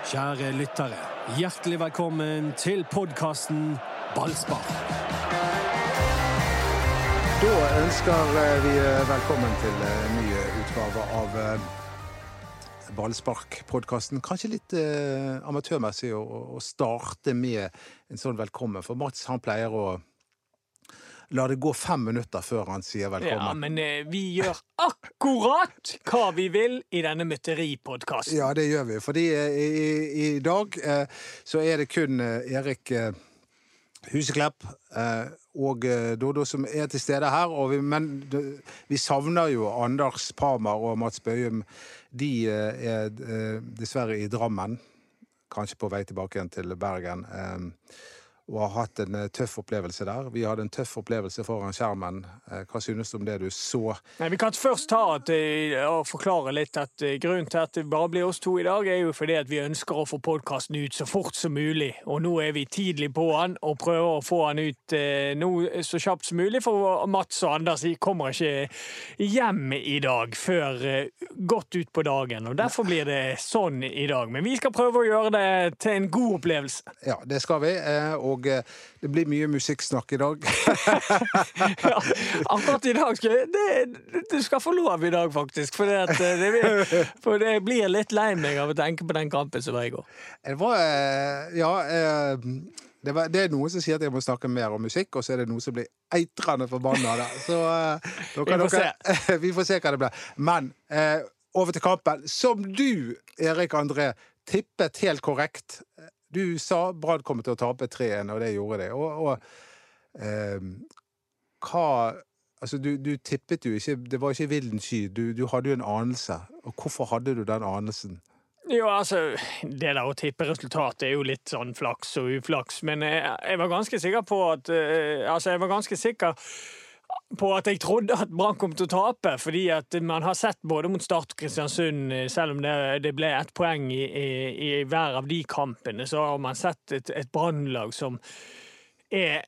Kjære lyttere, hjertelig velkommen til podkasten Ballspar. Da ønsker vi velkommen til en ny utgave av eh, Ballspark-podkasten. Kanskje litt eh, amatørmessig å, å starte med en sånn velkommen, for Mats han pleier å la det gå fem minutter før han sier velkommen. Ja, men eh, vi gjør akkurat hva vi vil i denne mytteripodkasten. Ja, det gjør vi. Fordi eh, i, i, dag eh, så er det kun eh, Erik eh, Huseklepp eh, og Dodo som er til stede her. Vi, men vi savner jo Anders Parmar og Mats Bøyum. De er dessverre i Drammen. Kanskje på vei tilbake igjen til Bergen. Eh, og har hatt en eh, tøff opplevelse der. Vi hadde en tøff opplevelse foran skjermen. Eh, hva synes du om det du så? Nei, Vi kan først ta at, eh, og forklare litt at grunnen til at det bare blir oss to i dag, er jo fordi at vi ønsker å få podkasten ut så fort som mulig. Og nå er vi tidlig på den og prøver å få den ut nå så kjapt som mulig, for Mats og Anders de kommer ikke hjem i dag før godt utpå dagen. Og derfor blir det sånn i dag. Men vi skal prøve å gjøre det til en god opplevelse. Ja, det skal vi. eh, Og eh, det blir mye musikksnakk i dag. Ja, akkurat i dag skal det, Du skal få lov i dag, faktisk. For det, eh, det, blir- for det blir litt lei meg av å tenke på den kampen som var i går. Det var eh, Ja. Det, var, det er noen som sier at jeg må snakke mer om musikk, og så er det noen som blir eitrende forbanna. Så da Vi får dere- vi får se hva det blir. Men over til kampen. Som du, Erik André, tippet helt korrekt. Du sa Brann kommer til å tape 3-1, og det gjorde de. Og, og eh, hva Altså, du, du tippet jo ikke Det var ikke villen sky. Du, du hadde jo en anelse. Og hvorfor hadde du den anelsen? Jo, altså, Det der å tippe resultatet er jo litt sånn flaks og uflaks, men jeg, jeg var ganske sikker på at uh, Altså, jeg var ganske sikker på at jeg trodde at Brann kom til å tape, fordi at man har sett både mot Start og Kristiansund, eh, selv om det, det ble ett poeng i, i, i hver av de kampene, så har man sett et, et Brannlag som er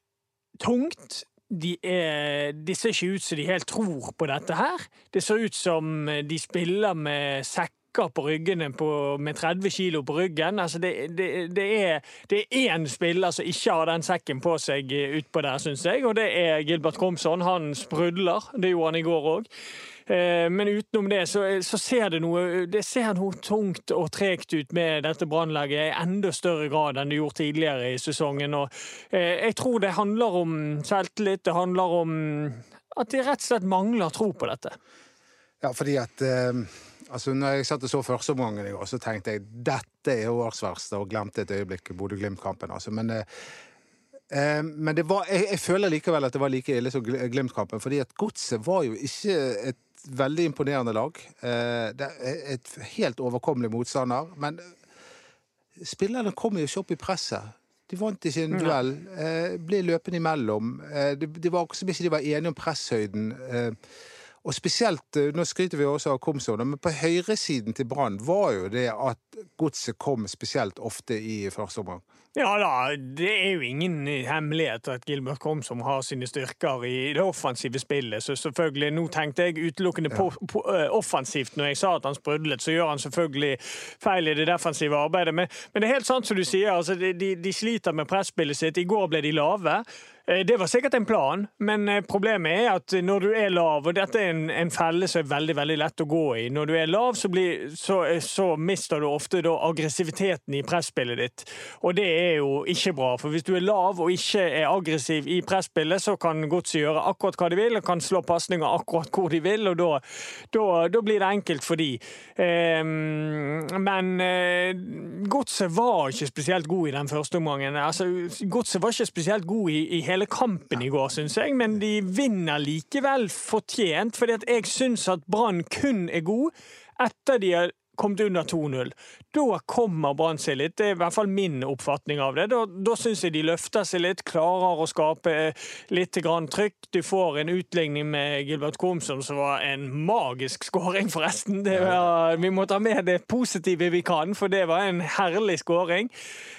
tungt. De, er, de ser ikke ut som de helt tror på dette her. Det ser ut som de spiller med sekker på ryggene på, med 30 kilo på ryggen. Altså det, det, det, er, det er én spiller som ikke har den sekken på seg utpå der, syns jeg, og det er Gilbert Komsson. Han sprudler. Det gjorde han i går òg. Men utenom det så, så ser det noe Det ser noe tungt og tregt ut med dette brannlaget i enda større grad enn det gjorde tidligere i sesongen. Og eh, jeg tror det handler om selvtillit. Det handler om at de rett og slett mangler tro på dette. Ja, fordi at eh, altså når jeg satt og så førsteomgangen i går, så tenkte jeg dette er årsverste, og glemte et øyeblikk Bodø-Glimt-kampen. Altså. Men, eh, eh, men det var, jeg, jeg føler likevel at det var like ille som Gl- Glimt-kampen, fordi at Godset var jo ikke et veldig imponerende lag. Eh, det er et helt overkommelig motstander, men spillerne kom jo ikke opp i presset. De vant ikke en duell. Eh, ble løpende imellom. Eh, det, det var som ikke de var enige om presshøyden. Eh, og spesielt, eh, Nå skryter vi også av Komson, men på høyresiden til Brann var jo det at godset kom spesielt ofte i første omgang. Ja da, det er jo ingen hemmelighet at Gilbert Komsom har sine styrker i det offensive spillet. Så selvfølgelig, nå tenkte jeg utelukkende på, på, offensivt når jeg sa at han sprudlet. Så gjør han selvfølgelig feil i det defensive arbeidet. Men, men det er helt sant som du sier, altså, de, de, de sliter med presspillet sitt. I går ble de lave. Eh, Det var sikkert en plan, men eh, problemet er at når du er lav, og dette er en, en felle som er veldig veldig lett å gå i Når du er lav, så, blir, så, så mister du ofte aggressiviteten i presspillet ditt. Og det er jo ikke bra, for hvis du er lav og ikke er aggressiv i presspillet, så kan Godset gjøre akkurat hva de vil, og kan slå pasninger akkurat hvor de vil, og da blir det enkelt for de. Eh, men eh, Godset var ikke spesielt god i den første omgangen. Altså, Godset var ikke spesielt god i, i hele kampen i går, syns jeg, men de vinner likevel fortjent, fordi at jeg syns at Brann kun er god etter de har kommet under 2-0. Da kommer Brann seg litt, det er i hvert fall min oppfatning av det. Da, da syns jeg de løfter seg litt, klarer å skape litt grann trykk. Du får en utligning med Gilbert Komsom som var en magisk skåring, forresten. Det var, vi må ta med det positive vi kan, for det var en herlig skåring.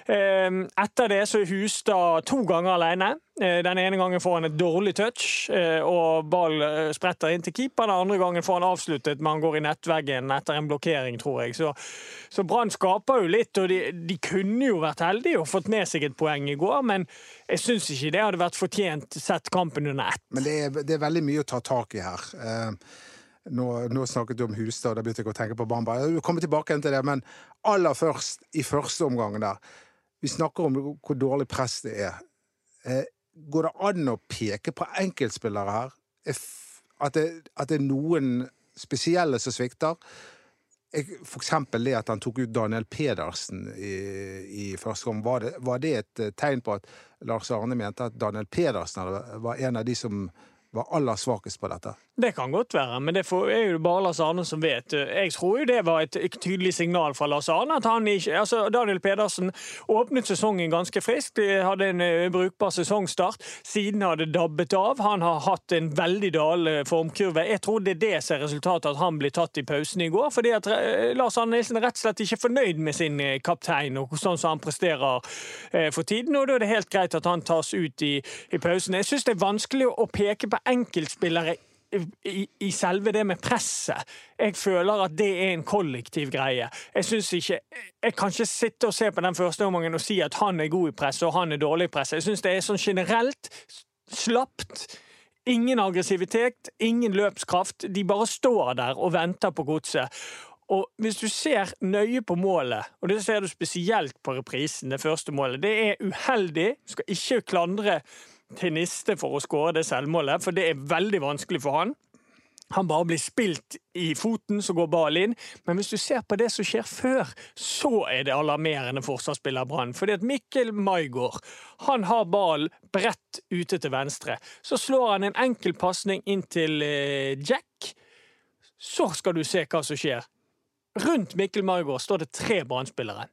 Eh, Etter det så er Hustad to ganger alene. Eh, Den ene gangen får han et dårlig touch, eh, og ball eh, spretter inn til keeper. Den andre gangen får han avsluttet, men han går i nettveggen etter en blokkering, tror jeg. Så, så Brann skaper jo litt, og de, de kunne jo vært heldige og fått med seg et poeng i går, men jeg syns ikke det hadde vært fortjent sett kampen under ett. Men det er, det er veldig mye å ta tak i her. Nå, nå snakket du om Hustad, da begynte jeg å tenke på Bamba. Jeg vil komme tilbake igjen til det, men aller først, i første omgang der Vi snakker om hvor dårlig press det er. Går det an å peke på enkeltspillere her? Er At det, at det er noen spesielle som svikter? For eksempel det at han tok ut Daniel Pedersen i, i første gang. Var var det et eh, tegn på at Lars Arne mente at Daniel Pedersen var en av de som var aller svakest på dette? Det kan godt være, men det er jo bare Lars Arne som vet. Jeg tror jo det var et tydelig signal fra Lars Arne. at han ikke, altså Daniel Pedersen åpnet sesongen ganske frisk. De hadde en eh, brukbar sesongstart. Siden hadde dabbet av. Han har hatt en veldig dal formkurve. Jeg tror det er det som er resultatet, at han ble tatt i pausen i går. fordi at eh, Lars Arne Nilsen er rett og slett ikke fornøyd med sin eh, kaptein og sånn som han presterer eh, for tiden. og Da er det helt greit at han tas ut i, i pausen. Jeg syns det er vanskelig å peke på enkeltspillere i, i selve det med presset. Jeg føler at det er en kollektiv greie. Jeg synes ikke Jeg kan ikke sitte og se på den første omgangen og si at han er god i press og han er dårlig i press. Jeg syns det er sånn generelt slapt. Ingen aggressivitet, ingen løpskraft. De bare står der og venter på godset. Og hvis du ser nøye på målet, og det ser du spesielt på reprisen, det første målet, det er uheldig. Du skal ikke klandre til Niste for å skåre det selvmålet, for det er veldig vanskelig for han. Han bare blir spilt i foten, så går ballen inn. Men hvis du ser på det som skjer før, så er det alarmerende forsvarsspiller Brann. Fordi at Mikkel Maigård han har ballen bredt ute til venstre. Så slår han en enkel pasning inn til eh, Jack. Så skal du se hva som skjer. Rundt Mikkel Maigård står det tre Brann-spillere.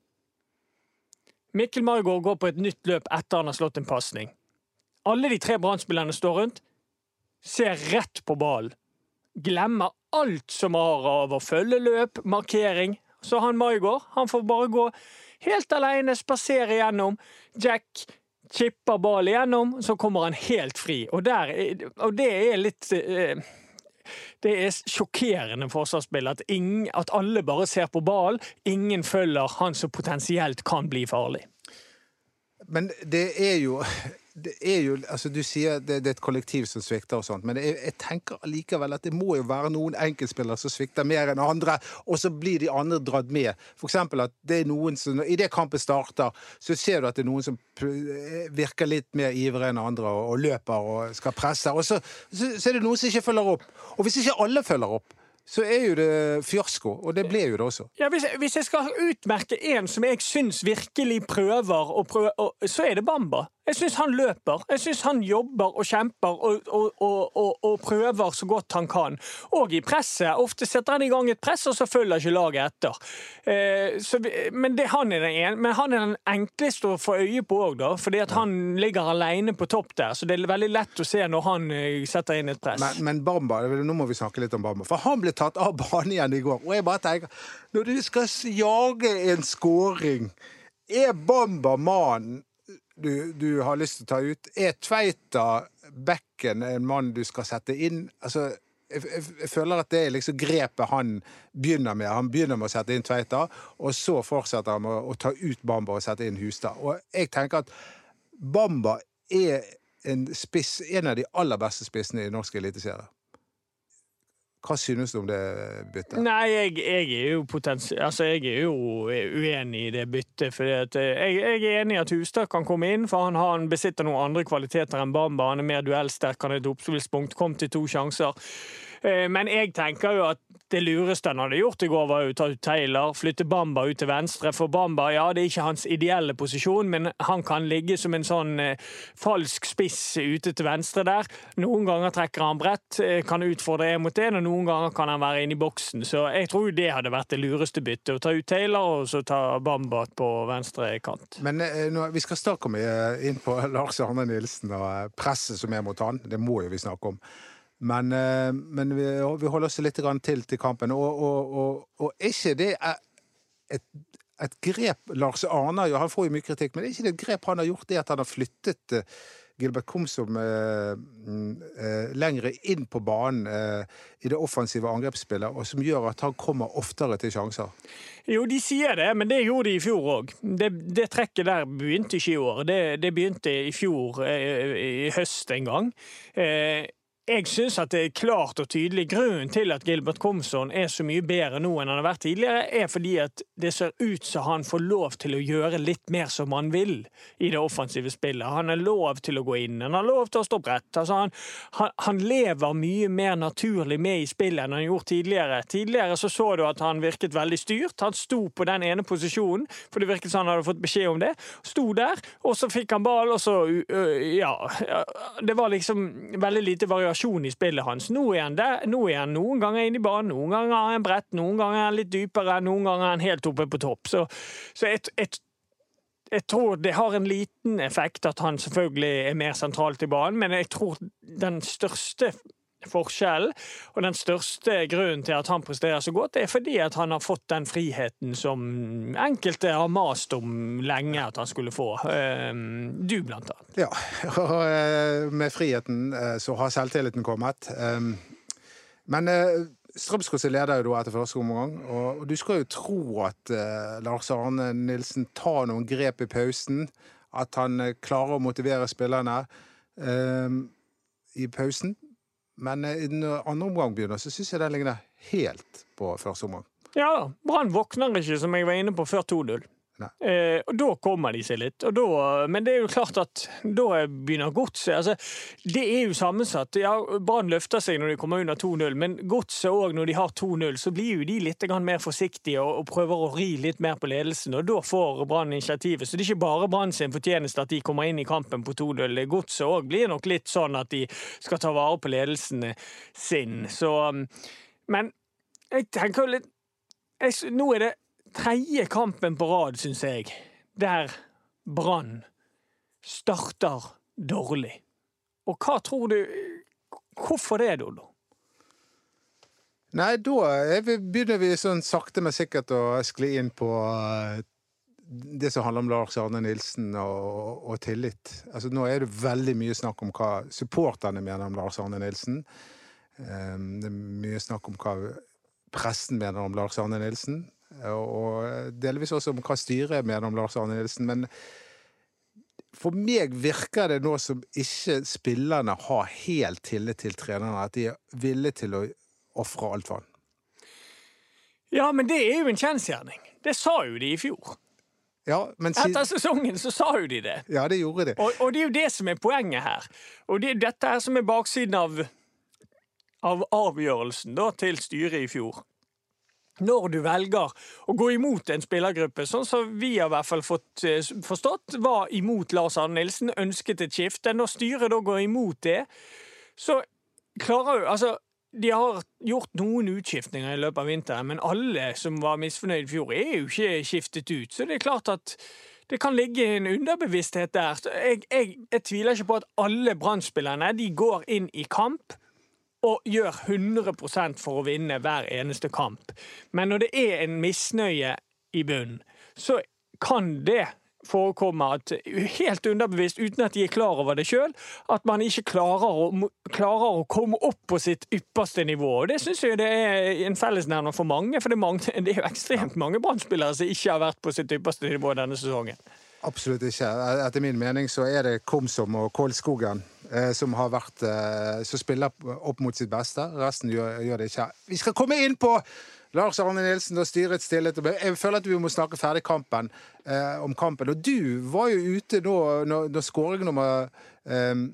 Mikkel Maigård går på et nytt løp etter han har slått en pasning. Alle de tre Brann-spillerne står rundt, ser rett på ballen. Glemmer alt som har av å følge løp, markering. Så han Maigård, han får bare gå helt alene, spasere gjennom. Jack chipper ballen igjennom, så kommer han helt fri. Og, der, er- og det er litt eh, det er sjokkerende forsvarsspill at, ingen, at alle bare ser på ballen. Ingen følger han som potensielt kan bli farlig. Men det er jo det er jo, altså Du sier det, det er et kollektiv som svikter, og sånt, men det er, jeg tenker allikevel at det må jo være noen enkeltspillere som svikter mer enn andre, og så blir de andre dratt med. Eksempel at det er noen som Idet kampen starter, så ser du at det er noen som virker litt mer ivrige enn andre og, og løper og skal presse, og så, så, så er det noen som ikke følger opp. Og hvis ikke alle følger opp, så er jo det fiasko, og det ble jo det også. Ja, hvis, hvis jeg skal utmerke en som jeg syns virkelig prøver, å prøve, og, så er det Bamba. Jeg syns han løper. Jeg syns han jobber og kjemper og, og, og, og, prøver så godt han kan. Og i presset. Ofte setter han i gang et press, og så følger ikke laget etter. Eh, så, men, det, han er den en, men han er den enkleste å få øye på òg, da. Fordi at han ligger alene på topp der. Så det er veldig lett å se når han eh, setter inn et press. Men, men Bamba, nå må vi snakke litt om Bamba. For han ble tatt av banen igjen i går. Og jeg bare tenker, når du skal jage en scoring, er Bamba mannen du, du har lyst til å ta ut? Er Tveita Bekken en mann du skal sette inn? Altså, jeg, jeg, jeg føler at det er liksom grepet han begynner med. Han begynner med å sette inn Tveita, og så fortsetter han med å, ta ut Bamba og sette inn Hustad. Og jeg tenker at Bamba er en, spiss, en av de aller beste spissene i norsk eliteserie. Hva synes du om det byttet? Nei, jeg, jeg er jo potensi- altså, jeg er jo uenig i det byttet. For jeg, jeg er enig i at Hustad kan komme inn, for han, han besitter noen andre kvaliteter enn Bamba. Han er mer duellsterk, han er et oppspillspunkt, kom til to sjanser. Eh, Men jeg tenker jo at det lureste han hadde gjort i går, var å ta ut Taylor, flytte Bamba ut til venstre. For Bamba, ja, det er ikke hans ideelle posisjon, men han kan ligge som en sånn eh, falsk spiss ute til venstre der. Noen ganger trekker han bredt, eh, kan utfordre en mot en, og noen ganger kan han være inne i boksen. Så jeg tror det hadde vært det lureste byttet. Å ta ut Taylor, og så ta Bamba på venstre kant. Men nå, vi skal snart komme inn på Lars Arne Nilsen og presset som er mot han. Det må jo vi snakke om. Men, eh, men vi, vi holder oss litt til til kampen. Og, og, og, og ikke det et, et grep Lars Arne jo, Han får jo mye kritikk, men er ikke det et grep han har gjort, det at han har flyttet eh, Gilbert Komsom eh, eh, lengre inn på banen eh, i det offensive angrepsspillet, og som gjør at han kommer oftere til sjanser? Jo, de sier det, men det gjorde de i fjor òg. Det, det, trekket der begynte ikke i år. Det, det begynte i fjor, i høst en gang. Eh, jeg syns at det er klart og tydelig. Grunnen til at Gilbert Komson er så mye bedre nå enn han har vært tidligere, er fordi at det ser ut som han får lov til å gjøre litt mer som han vil i det offensive spillet. Han har lov til å gå inn, han har lov til å stå bredt. Altså han, han, han, lever mye mer naturlig med i spillet enn han gjorde tidligere. Tidligere så, så du at han virket veldig styrt. Han sto på den ene posisjonen, for det virket som han hadde fått beskjed om det. Sto der, og så fikk han ball, og så Ja. Det var liksom veldig lite variasjon variasjon i spillet hans. Nå er han, der, nå er han noen ganger inne i banen, noen ganger er han bredt, noen ganger er han litt dypere, noen ganger er han helt oppe på topp. Så, så et, et jeg tror det har en liten effekt at han selvfølgelig er mer sentralt i banen, men jeg tror den største forskjellen. Og den største grunnen til at han presterer så godt, er fordi at han har fått den friheten som enkelte har mast om lenge at han skulle få. Ehm, du, blant annet. Ja, og eh, med friheten eh, så har selvtilliten kommet. Ehm, men eh, Strømsgodset leder jo da etter første omgang, og du skal jo tro at Lars Arne Nilsen tar noen grep i pausen. At han klarer å motivere spillerne ehm, i pausen. Men i når andre omgang begynner, så syns jeg den ligner helt på første omgang. Ja, Brann våkner ikke, som jeg var inne på, før 2-0. Eh, og da kommer de seg litt. Da, men det er jo klart at da begynner godset altså, Det er jo sammensatt. Ja, Brann løfter seg når de kommer under 2-0, men godset òg, når de har 2-0, så blir jo de litt mer forsiktige og, og, prøver å ri litt mer på ledelsen. Og da får Brann initiativet. Så det er ikke bare Brann sin fortjeneste at de kommer inn i kampen på 2-0. Godset òg blir nok litt sånn at de skal ta vare på ledelsen sin. Så Men jeg tenker jo litt jeg, Nå er det tredje kampen på rad, syns jeg, der Brann starter dårlig. Og hva tror du Hvorfor det, Dodo? Nei, da begynner vi sånn sakte, men sikkert å skli inn på eh, det som handler om Lars Arne Nilsen og, og, tillit. Altså, nå er det veldig mye snakk om hva supporterne mener om Lars Arne Nilsen. Um, det er mye snakk om hva pressen mener om Lars Arne Nilsen og delvis også om hva styret mener om Lars Arne Nilsen. Men for meg virker det nå som ikke spillerne har helt tillit til trenerne. At de er villige til å ofre alt for han. Ja, men det er jo en kjensgjerning. Det sa jo de i fjor. Ja, men si... Etter sesongen så sa jo de det. Ja, det gjorde de. Og, og det er jo det som er poenget her. Og det er dette her som er baksiden av, av avgjørelsen da, til styret i fjor når du velger å gå imot en spillergruppe, sånn som vi har i hvert fall fått eh, forstått, var imot Lars Arne Nilsen, ønsket et skifte. Når styret da går imot det, så klarer jo Altså, de har gjort noen utskiftninger i løpet av vinteren, men alle som var misfornøyd i fjor, er jo ikke skiftet ut. Så det er klart at det kan ligge en underbevissthet der. Jeg, jeg, jeg tviler ikke på at alle brann går inn i kamp og gjør 100% for å vinne hver eneste kamp. Men når det er en misnøye i bunnen, så kan det forekomme at helt underbevisst, uten at de er klar over det sjøl, at man ikke klarer å, klarer å, komme opp på sitt ypperste nivå. Og Det syns jeg det er en fellesnevner for mange, for det er, mange, det er jo ekstremt mange brann som ikke har vært på sitt ypperste nivå denne sesongen. Absolutt ikke. Etter min mening så er det Komsom og Kålskogen som har vært eh, Som spiller opp mot sitt beste. Resten gjør, gjør, det ikke. Vi skal komme inn på Lars Arne Nilsen og styrets stillhet. Jeg føler at vi må snakke ferdig kampen eh, om kampen. Og du var jo ute nå når, når skåring nummer eh,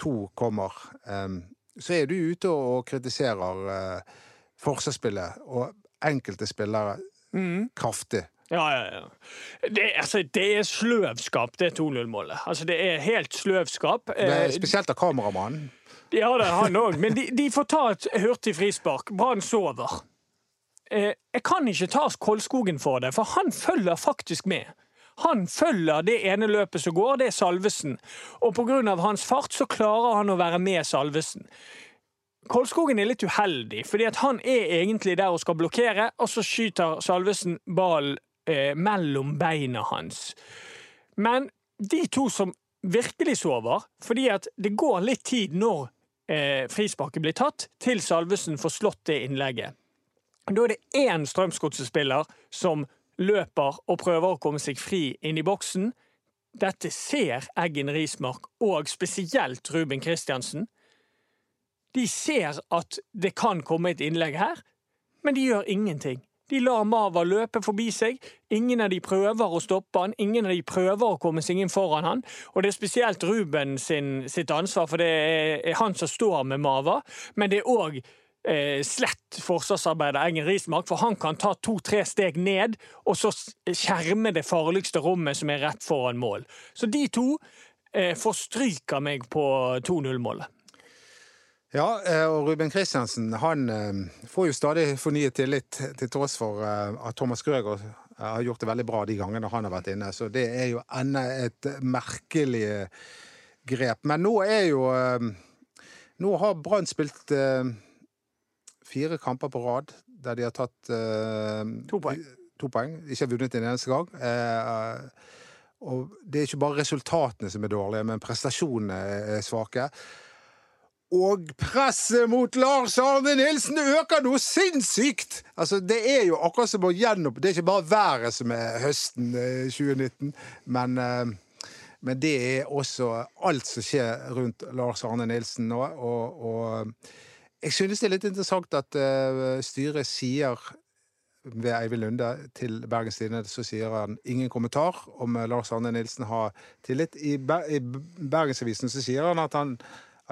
to kommer. Eh, så er du ute og kritiserer eh, forsvarsspillet og enkelte spillere mm. kraftig. Ja, ja, ja. Det, altså, det er sløvskap, det 2-0-målet. Altså, det er helt sløvskap. Det er spesielt av kameramannen. Ja, det er han òg. Men de, de, får ta et hurtig frispark. Brann sover. Eh, jeg kan ikke ta Kolskogen for det, for han følger faktisk med. Han følger det ene løpet som går, det er Salvesen. Og pga. hans fart så klarer han å være med Salvesen. Kolskogen er litt uheldig, fordi han er egentlig der og skal blokkere, og så skyter Salvesen ballen eh, mellom beina hans. Men de to som virkelig sover, fordi at det går litt tid når eh, frisparket blir tatt, til Salvesen får slått det innlegget. Da er det én Strømsgodset-spiller som løper og prøver å komme seg fri inn i boksen. Dette ser Eggen Rismark og spesielt Ruben Kristiansen. De ser at det kan komme et innlegg her, men de gjør ingenting. De lar Mava løpe forbi seg. Ingen av de prøver å stoppe han, ingen av de prøver å komme seg inn foran han. Og det er spesielt Ruben sin, sitt ansvar, for det er han som står med Mava. Men det er òg eh, slett forsvarsarbeider Eggen Rismark, for han kan ta to-tre steg ned og så skjerme det farligste rommet som er rett foran mål. Så de to eh, forstryker meg på 2-0-målet. Ja, eh, og Ruben Kristiansen han eh, får jo stadig fornyet tillit, til tross for eh, at Thomas Grøger har gjort det veldig bra de gangene han har vært inne. Så det er jo enda et merkelig grep. Men nå er jo Nå har Brann spilt fire kamper på rad der de har tatt to poeng. To poeng. Ikke vunnet en eneste gang. Og det er ikke bare resultatene som er dårlige, men prestasjonene er svake. Og presset mot Lars Arne Nilsen øker noe sinnssykt! Altså, Det er jo akkurat som å gjenopp... Det er ikke bare været som er høsten 2019, eh, men, eh, men det er også alt som skjer rundt Lars Arne Nilsen nå. Og, og jeg synes det er litt interessant at uh, styret sier ved Eivind Lunde til Bergens Tidende så sier han ingen kommentar om Lars Arne Nilsen har tillit. I Bergensavisen så sier han at han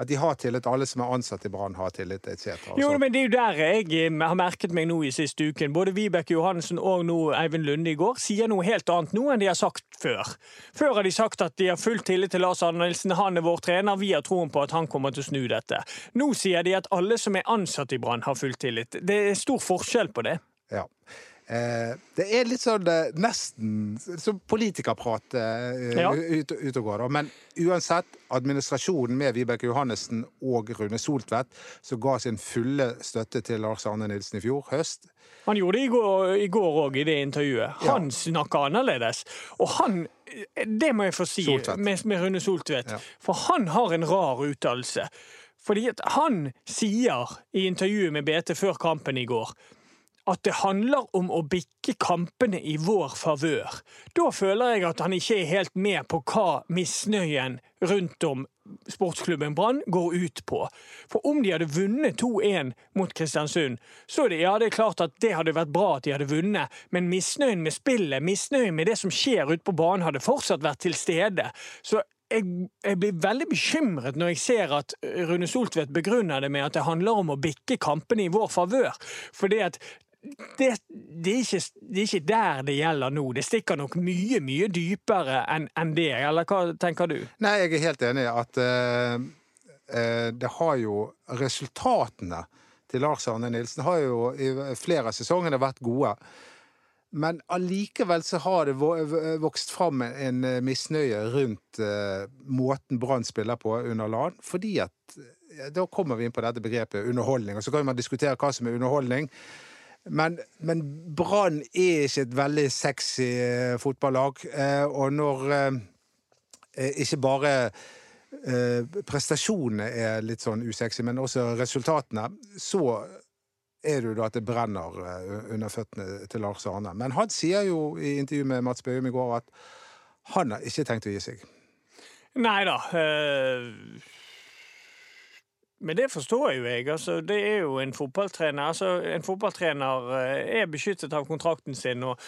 at de har tillit, alle som er ansatt i Brann har tillit, etc. Jo, men det er jo der jeg eh, har merket meg nå i siste uken. Både Vibeke Johansen og nå Eivind Lunde i går sier noe helt annet nå enn de har sagt før. Før har de sagt at de har full tillit til Lars Arne Nilsen, han er vår trener, vi har troen på at han kommer til å snu dette. Nå sier de at alle som er ansatt i Brann har full tillit. Det er stor forskjell på det. Ja. Eh, det er litt sånn eh, nesten som politikerprat eh, ja. ut, ut, og går. Men uansett, administrasjonen med Vibeke Johannessen og Rune Soltvedt, som ga sin fulle støtte til Lars Arne Nilsen i fjor høst Han gjorde det i går òg, i, i det intervjuet. Han ja. snakka annerledes. Og han Det må jeg få si med, med, Rune Soltvedt, ja. for han har en rar uttalelse. Fordi at han sier i intervjuet med BT før kampen i går at det handler om å bikke kampene i vår favør. Da føler jeg at han ikke er helt med på hva misnøyen rundt om sportsklubben Brann går ut på. For om de hadde vunnet 2-1 mot Kristiansund, så det, ja, det er klart at det hadde vært bra at de hadde vunnet, men misnøyen med spillet, misnøyen med det som skjer ute på banen, hadde fortsatt vært til stede. Så jeg, jeg, blir veldig bekymret når jeg ser at Rune Soltvedt begrunner det med at det handler om å bikke kampene i vår favør. Fordi at det, det, er ikke, det, er ikke, der det gjelder nå. Det stikker nok mye, mye dypere enn en det. Eller hva tenker du? Nei, jeg er helt enig i at uh, uh, det har jo Resultatene til Lars Arne Nilsen har jo i flere av sesongene vært gode. Men allikevel så har det vokst fram en misnøye rundt uh, måten Brann spiller på under LAN. Fordi at Da kommer vi inn på dette begrepet underholdning, og så kan man diskutere hva som er underholdning. Men, men Brann er ikke et veldig sexy eh, fotballag. Eh, og når eh, ikke bare prestasjonene er litt sånn usexy, men også resultatene, så er det jo da at det brenner under føttene til Lars Arne. Men han sier jo i intervju med Mats Bøhum i går at han har ikke tenkt å gi seg. Nei da. Uh men det forstår jo jeg. Altså, det er jo en fotballtrener. Altså, en fotballtrener eh, er beskyttet av kontrakten sin, og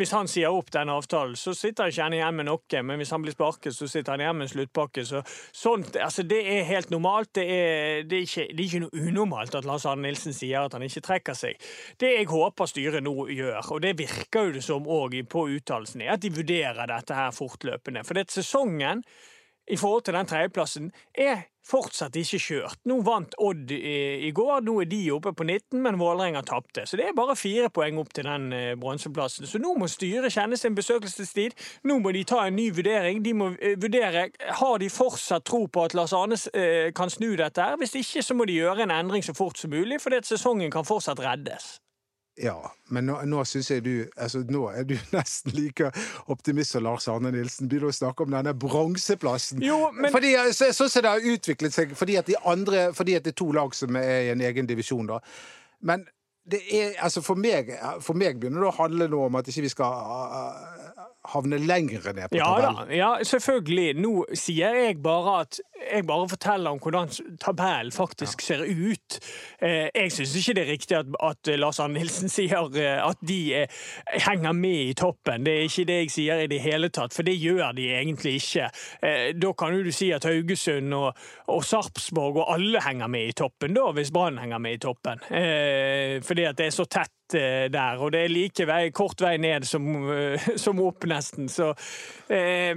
hvis han sier opp den avtalen, så sitter ikke han igjen med noe. Men hvis han blir sparket, så sitter han igjen med en sluttpakke. Så, sånt, altså, det er helt normalt. Det er, det, er ikke, det er, ikke, noe unormalt at Lars Arne Nilsen sier at han ikke trekker seg. Det jeg håper styret nå gjør, og det virker jo det som òg på uttalelsen, er at de vurderer dette her fortløpende. For det er sesongen i forhold til den tredjeplassen er fortsatt ikke kjørt. Nå vant Odd i, i, går, nå er de oppe på 19, men Vålerenga tapte. Så det er bare fire poeng opp til den eh, bronseplassen. Så nå må styret kjenne sin besøkelsestid. Nå må de ta en ny vurdering. De må eh, vurdere har de fortsatt tro på at Lars Arne eh, kan snu dette. her. Hvis ikke så må de gjøre en endring så fort som mulig, fordi at sesongen kan fortsatt reddes. Ja, men nå, nå syns jeg du altså Nå er du nesten like optimist som Lars Arne Nilsen. Begynner å snakke om denne bronseplassen. Men- Fordi, så, sånn som det har utviklet seg, fordi at de andre Fordi at det er to lag som er i en egen divisjon, da. Men det er Altså, for meg, for meg begynner det å handle nå om at ikke vi skal havne lenger ned på Ja tabellen. da, ja, selvfølgelig. Nå sier jeg bare at jeg bare forteller om hvordan tabellen faktisk ser ut. Eh, jeg syns ikke det er riktig at, at Lars Nilsen sier eh, at de eh, henger med i toppen. Det er ikke det jeg sier i det hele tatt, for det gjør de egentlig ikke. Eh, da kan jo du si at Haugesund og, og Sarpsborg og alle henger med i toppen, da, hvis Brann henger med i toppen. Fordi at det er så tett der, og det er like vei, kort vei ned som, eh, som opp, nesten. Så, eh,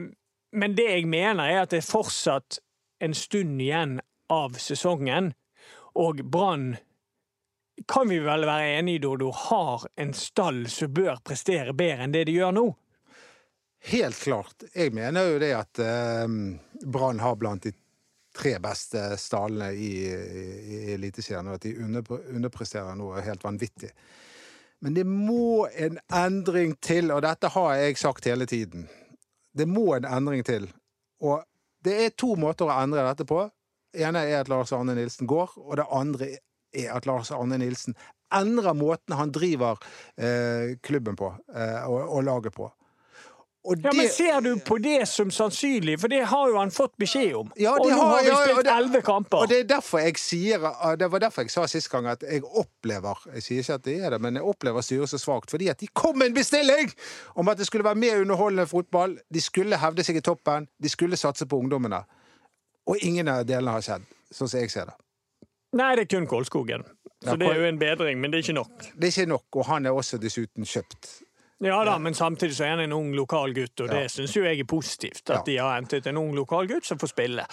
men det jeg mener, er at det er fortsatt en stund igjen av sesongen, og Brann kan vi vel være enige i, Dodo, har en stall som bør prestere bedre enn det de gjør nå? Helt klart. Jeg mener jo det at eh, Brann har blant de tre beste stallene i, i, i Eliteserien, og at de under, underpresterer noe helt vanvittig. Men det må en endring til, og dette har jeg sagt hele tiden. Det må en endring til. Og det er to måter å endre dette på. Det ene er at Lars Arne Nilsen går, og det andre er at Lars Arne Nilsen endrer måten han driver eh, klubben på, eh, og, og laget på. Og Ja, men Ser du på det som sannsynlig? For det har jo han fått beskjed om. Ja, og nå har vi ja, og spilt det- elleve kamper. Og det er derfor jeg sier Det var derfor jeg sa sist gang at jeg opplever Jeg sier ikke at det er det, men jeg opplever styret så svakt fordi at de kom med en bestilling om at det skulle være mer underholdende fotball. De skulle hevde seg i toppen. De skulle satse på ungdommene. Og ingen av delene har skjedd, sånn som jeg ser det. Nei, det er kun Kolskogen. Så Ja, det er jo en bedring, men det er ikke nok. Det er ikke nok, og han er også dessuten kjøpt. Ja da, men samtidig så er han en ung lokal gutt, og det Ja. syns jo jeg er positivt. At Ja. de har hentet en ung lokal gutt som får spille.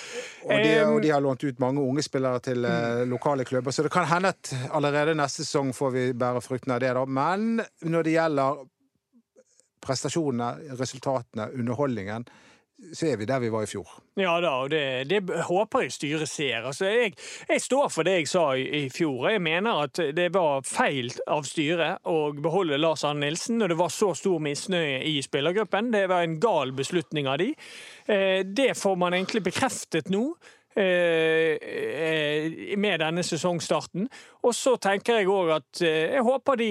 Og de, og de har lånt ut mange unge spillere til mm. lokale klubber, så det kan hende at allerede neste sesong får vi bære fruktene av det. da. Men når det gjelder prestasjonene, resultatene, underholdningen, så er vi der vi var i fjor. Ja da, og det, det håper jeg styret ser. Altså, jeg, jeg står for det jeg sa i, i fjor. Jeg mener at det var feil av styret å beholde Lars Arne Nilsen når det var så stor misnøye i spillergruppen. Det var en gal beslutning av de. Eh, det får man egentlig bekreftet nå. Eh, eh, Med denne sesongstarten. Og så tenker jeg òg at eh, jeg håper de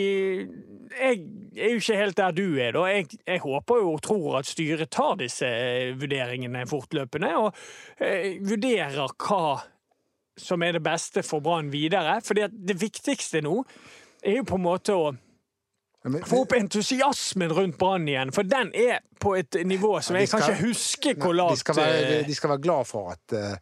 Jeg er jo ikke helt der du er, da. Jeg, jeg håper jo og tror at styret tar disse vurderingene fortløpende, og vurderer hva som er det beste for Brann videre. For det viktigste nå er jo på en måte å få opp entusiasmen rundt Brann igjen, for den er på et nivå som jeg kan skal- ikke huske hvor lavt de, skal være, eh, de skal være glad for at eh,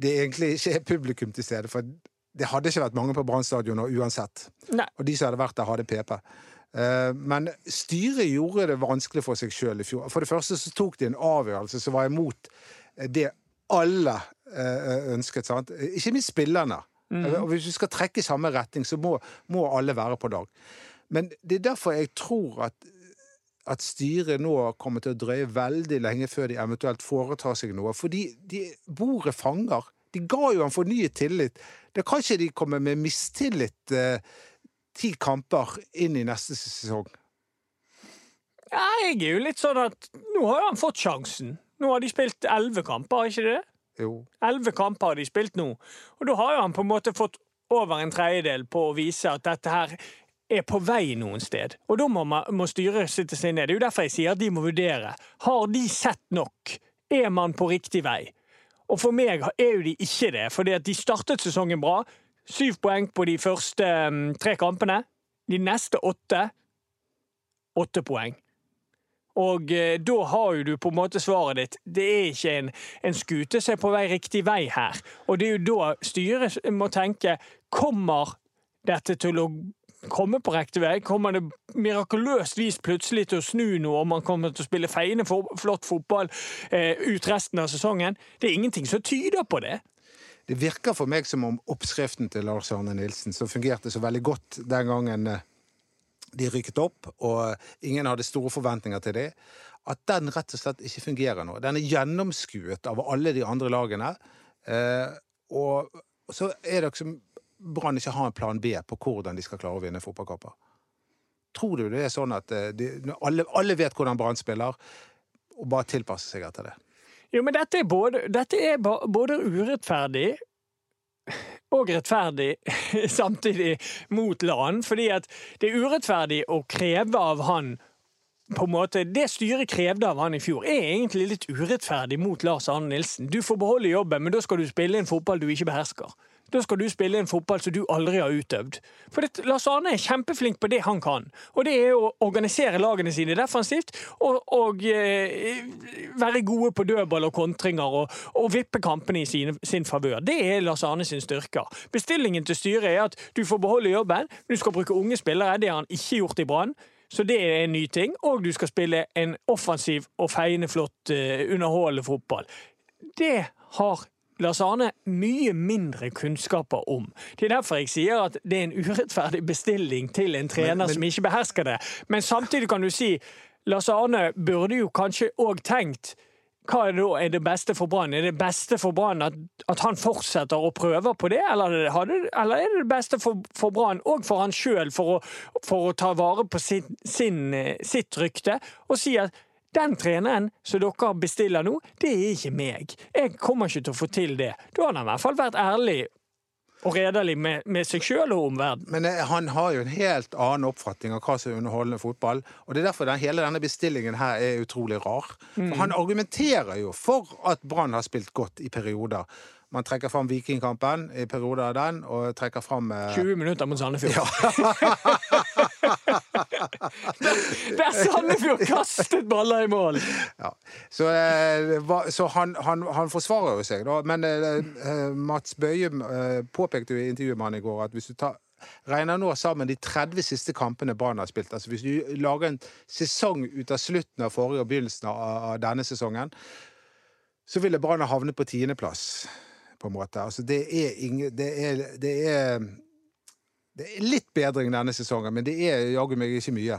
det egentlig ikke er publikum til stede. For det hadde ikke vært mange på Brann stadion uansett. Nei. Og de som hadde vært der, hadde PP. Eh, Men styret gjorde det vanskelig for seg sjøl i fjor. For det første så tok de en avgjørelse som var imot det alle ønsket. sant? Ikke minst spillerne. Og Hvis vi skal trekke i samme retning, så må, må alle være på lag. Men det er derfor jeg tror at at styret nå kommer til å drøye veldig lenge før de eventuelt foretar seg noe. Fordi de bordet fanger. De ga jo han fornyet tillit. Da kan ikke de komme med mistillit eh, ti kamper inn i neste sesong. Ja, jeg er jo litt sånn at nå har han fått sjansen. Nå har de spilt elleve kamper, ikke det? Jo. Elleve kamper har de spilt nå. Og da har jo han på en måte fått over en tredjedel på å vise at dette her er på vei noen sted. Og da må, må styret sitte seg ned. Det er jo derfor jeg sier at de må vurdere. Har de sett nok? Er man på riktig vei? Og for meg er jo de ikke det, fordi at de startet sesongen bra. Syv poeng på de første mm, tre kampene. De neste åtte åtte poeng. Og eh, da har jo du på en måte svaret ditt. Det er ikke en, en skute som er på vei riktig vei her. Og det er jo da styret må tenke Kommer dette til å komme på riktig vei? Kommer det mirakuløst vis plutselig til å snu noe, og man kommer til å spille feiende flott fotball eh, ut resten av sesongen? Det er ingenting som tyder på det. Det virker for meg som om oppskriften til Lars Arne Nilsen, som fungerte så veldig godt den gangen eh, de rykket opp, og ingen hadde store forventninger til det, at den rett og slett ikke fungerer nå. Den er gjennomskuet av alle de andre lagene. Eh, og så er det som Brann ikke har en plan B på hvordan de skal klare å vinne fotballkamper. tror du det er sånn at eh, de, alle, alle vet hvordan Brann spiller, og bare tilpasser seg etter det? Jo, men dette er både, dette er både urettferdig og rettferdig samtidig mot LAN. Fordi at det er urettferdig å kreve av han på en måte, Det styret krevde av han i fjor, er egentlig litt urettferdig mot Lars Arne Nilsen. Du får beholde jobben, men da skal du spille en fotball du ikke behersker. Da skal du spille en fotball som du aldri har utøvd. For det, Lars Arne er kjempeflink på det han kan, og det er å organisere lagene sine defensivt og, og eh, være gode på dødball og kontringer og, og vippe kampene i sin, sin favør. Det er Lars Arne sin styrke. Bestillingen til styret er at du får beholde jobben, du skal bruke unge spillere. Det har han ikke gjort i Brann. Så det er en ny ting. Og du skal spille en offensiv og feiende flott, uh, underholdende fotball. Det har Lars Arne mye mindre kunnskaper om. Det er derfor jeg sier at det er en urettferdig bestilling til en trener men, men, som ikke behersker det. Men samtidig kan du si Lars Arne burde jo kanskje òg tenkt hva er, da, er det beste for Brann? Er det beste for Brann at, at, han fortsetter å prøve på det, eller, eller er det det beste for, for Brann og for han sjøl for, for, å ta vare på sin, sin, eh, sitt rykte og si at den treneren som dere bestiller nå, det er ikke meg. Jeg kommer ikke til å få til det. Da har han i hvert fall vært ærlig og redelig med, med seg sjøl og omverdenen. Men eh, han har jo en helt annen oppfatning av hva som er underholdende fotball. Og det er derfor den, hele denne bestillingen her er utrolig rar. For mm. han argumenterer jo for at Brann har spilt godt i perioder. Man trekker fram Vikingkampen i perioder av den, og trekker fram eh... 20 minutter mot Sandefjord. Ja. Der Sandefjord kastet baller i mål! Ja. Så, eh, så han, han, han, forsvarer jo seg, da. Men eh, eh Mats Bøye eh, påpekte jo i intervjuet med han i går at hvis du tar regner nå sammen de 30 siste kampene Brann har spilt. Altså Hvis du lager en sesong ut av slutten av forrige og begynnelsen av denne sesongen, så ville Brann ha havnet på tiendeplass, på en måte. Altså det er, ingen, det er, det er det er litt bedring denne sesongen, men det er jaggu meg ikke mye.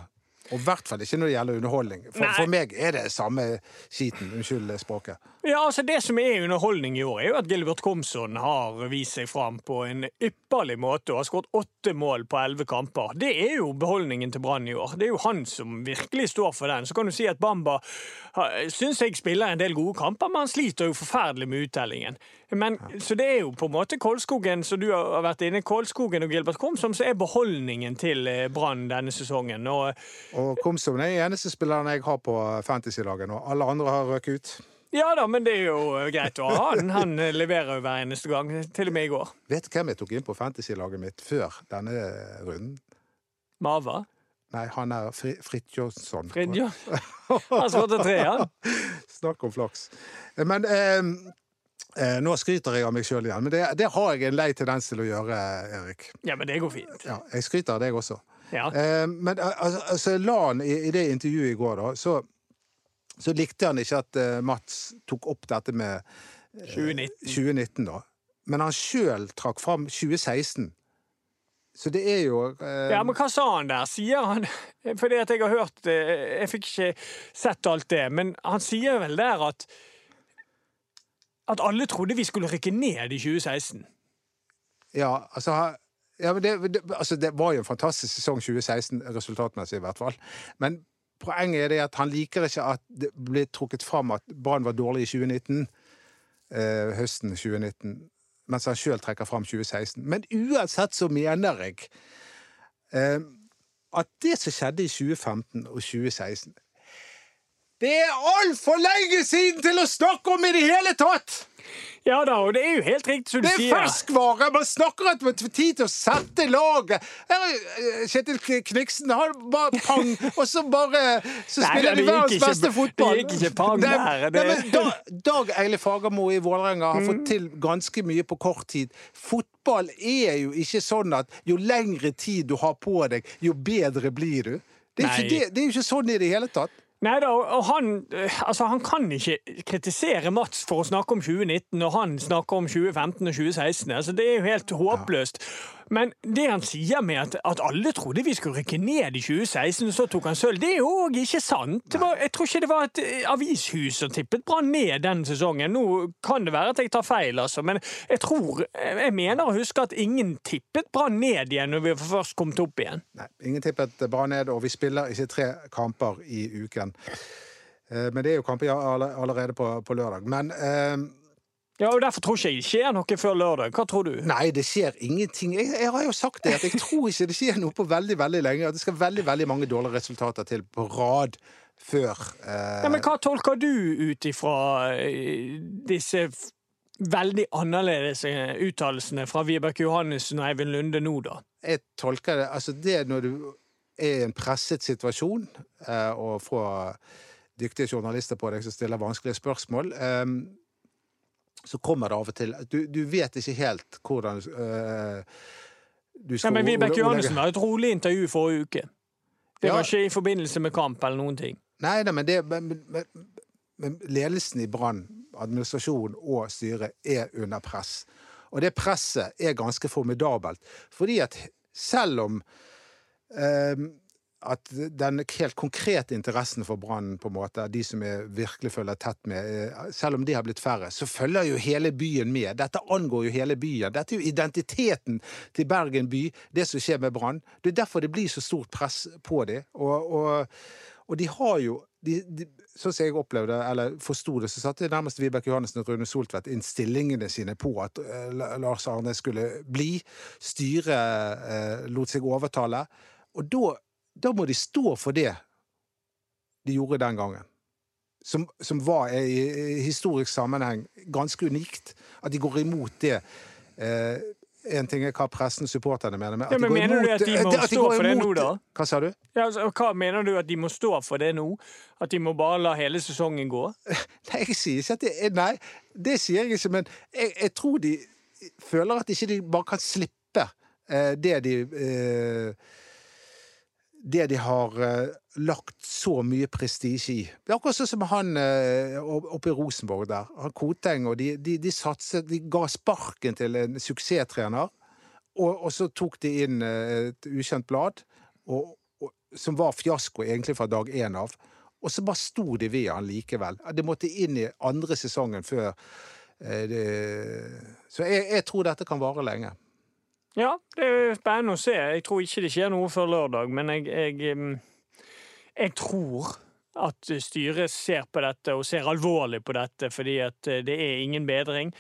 Og i hvert fall ikke når det gjelder underholdning. For, for, meg er det samme skiten. Unnskyld språket. Ja, altså Det som er underholdning i år, er jo at Gilbert Komson har vist seg fram på en ypperlig måte og har skåret åtte mål på elleve kamper. Det er jo beholdningen til Brann i år. Det er jo han som virkelig står for den. Så kan du si at Bamba syns jeg spiller en del gode kamper, men han sliter jo forferdelig med uttellingen. Men, så det er jo på en måte Kolskogen som du har vært inne Kolskogen og Gilbert Komsom som er beholdningen til eh, Brann denne sesongen. Og, og Komsom er den eneste spilleren jeg har på Fantasy-laget nå. Alle andre har røket ut. Ja da, men det er jo greit å ha han. Han leverer jo hver eneste gang. Til og med i går. Vet du hvem jeg tok inn på Fantasy-laget mitt før denne runden? Mava? Nei, han er Fri Fridtjofsson. Han skåret tre, han. Snakk om flaks. Men eh, Eh, nå skryter jeg av meg sjøl igjen, men det, det, har jeg en lei tendens til å gjøre, Erik. Ja, men det går fint. Ja, jeg skryter av deg også. Ja. Eh, men altså, altså Lan, i, i, det intervjuet i går, da, så, så likte han ikke at uh, Mats tok opp dette med uh, 2019. 2019 da. Men han sjøl trakk fram 2016. Så det er jo eh... Ja, men hva sa han der? Sier han Fordi at jeg har hørt Jeg fikk ikke sett alt det, men han sier vel der at at alle trodde vi skulle rykke ned i 2016. Ja, altså ja, det, det, altså, det var jo en fantastisk sesong 2016, resultatmessig i hvert fall. Men poenget er det at han liker ikke at det ble trukket fram at Brann var dårlig i 2019. Eh, høsten 2019. Mens han sjøl trekker fram 2016. Men uansett så mener jeg eh, at det som skjedde i 2015 og 2016 det er altfor lenge siden til å snakke om i det hele tatt! Ja da, og det er jo helt riktig som du sier. Det er ferskvare! Man snakker at man får tid til å sette laget. Kjetil Kniksen har bare pang, og så bare Så spiller de verdens beste fotball. Det gikk ikke pang der. Det... Nei, Dag, Dag Eile Fagermo i Vålerenga har mm. fått til ganske mye på kort tid. Fotball er jo ikke sånn at jo lengre tid du har på deg, jo bedre blir du. Det er, jo det jo ikke sånn i det hele tatt. Nei da, og han, eh, altså han kan ikke kritisere Mats for å snakke om 2019 når han snakker om 2015 og 2016. Altså det er jo helt håpløst. Men det han sier med at, at alle trodde vi skulle rykke ned i 2016, og så tok han sølv, det er jo òg ikke sant. Var, jeg tror ikke det var et eh, avishus som tippet Brann ned den sesongen. Nå kan det være at jeg tar feil, altså, men jeg tror Jeg mener å huske at ingen tippet Brann ned igjen når vi først kom opp igjen. Nei, ingen tippet Brann ned, og vi spiller ikke tre kamper i uken. Eh, Men det er jo kamper allerede på, på lørdag. Men eh, Ja, og Derfor tror ikke jeg det skjer noe før lørdag. Hva tror du? Nei, det skjer ingenting. Jeg, jeg har jo sagt det, at jeg tror ikke det skjer noe på veldig veldig lenge. At det skal veldig veldig mange dårlige resultater til på rad før eh, Ja, men Hva tolker du ut ifra eh, disse veldig annerledes eh, uttalelsene fra Vibeke Johannessen og Eivind Lunde nå, da? Jeg tolker det Altså, det når du er i en presset situasjon eh, og får dyktige journalister på deg som stiller vanskelige spørsmål, eh, så kommer det av og til Du, du vet ikke helt hvordan eh, du Ja, Nei, men Vibeke Johannessen hadde et rolig intervju forrige uke. Det Ja. var ikke i forbindelse med kamp eller noen ting. Nei, nei, men, det, men, men, ledelsen i Brann, administrasjon og styret, er under press. Og det presset er ganske formidabelt. Fordi at selv om eh, at den helt konkrete interessen for Brann, på en måte, de som er virkelig følger tett med, eh, selv om de har blitt færre, så følger jo hele byen med. Dette angår jo hele byen. Dette er jo identiteten til Bergen by, det som skjer med Brann. Det er derfor det blir så stort press på dem. Og, og, og de har jo de, de, Sånn som jeg opplevde, eller forsto det, så satte nærmest Vibeke Johannessen og Rune Soltvedt inn stillingene sine på at uh, Lars Arne skulle bli. Styret uh, lot seg overtale. Og da, da må de stå for det de gjorde den gangen. Som, som var i, historisk sammenheng ganske unikt. At de går imot det. Eh, en ting er hva pressen, supporterne mener, men, Ja, at de men går mener du at de må at stå for det nå, da? Hva sa du? Ja, altså, hva mener du at de må stå for det nå? At de må bare la hele sesongen gå? Nei, jeg sier ikke at det er Nei, det sier jeg ikke, men jeg, jeg tror de føler at ikke de bare kan slippe eh, det de eh, Det de har eh, lagt så mye prestisje i. Det er akkurat sånn som han eh, oppe i Rosenborg der. Han Koteng og de, de, de satset De ga sparken til en suksesstrener, og, og så tok de inn eh, et ukjent blad, og, og, som var fiasko egentlig fra dag én av. Og så bare sto de ved han likevel. Det måtte inn i andre sesongen før det Så jeg, jeg tror dette kan vare lenge. Ja, det er spennende å se. Jeg tror ikke det skjer noe før lørdag, men jeg, jeg, jeg tror at styret ser på dette, og ser alvorlig på dette, fordi at eh, det er ingen bedring.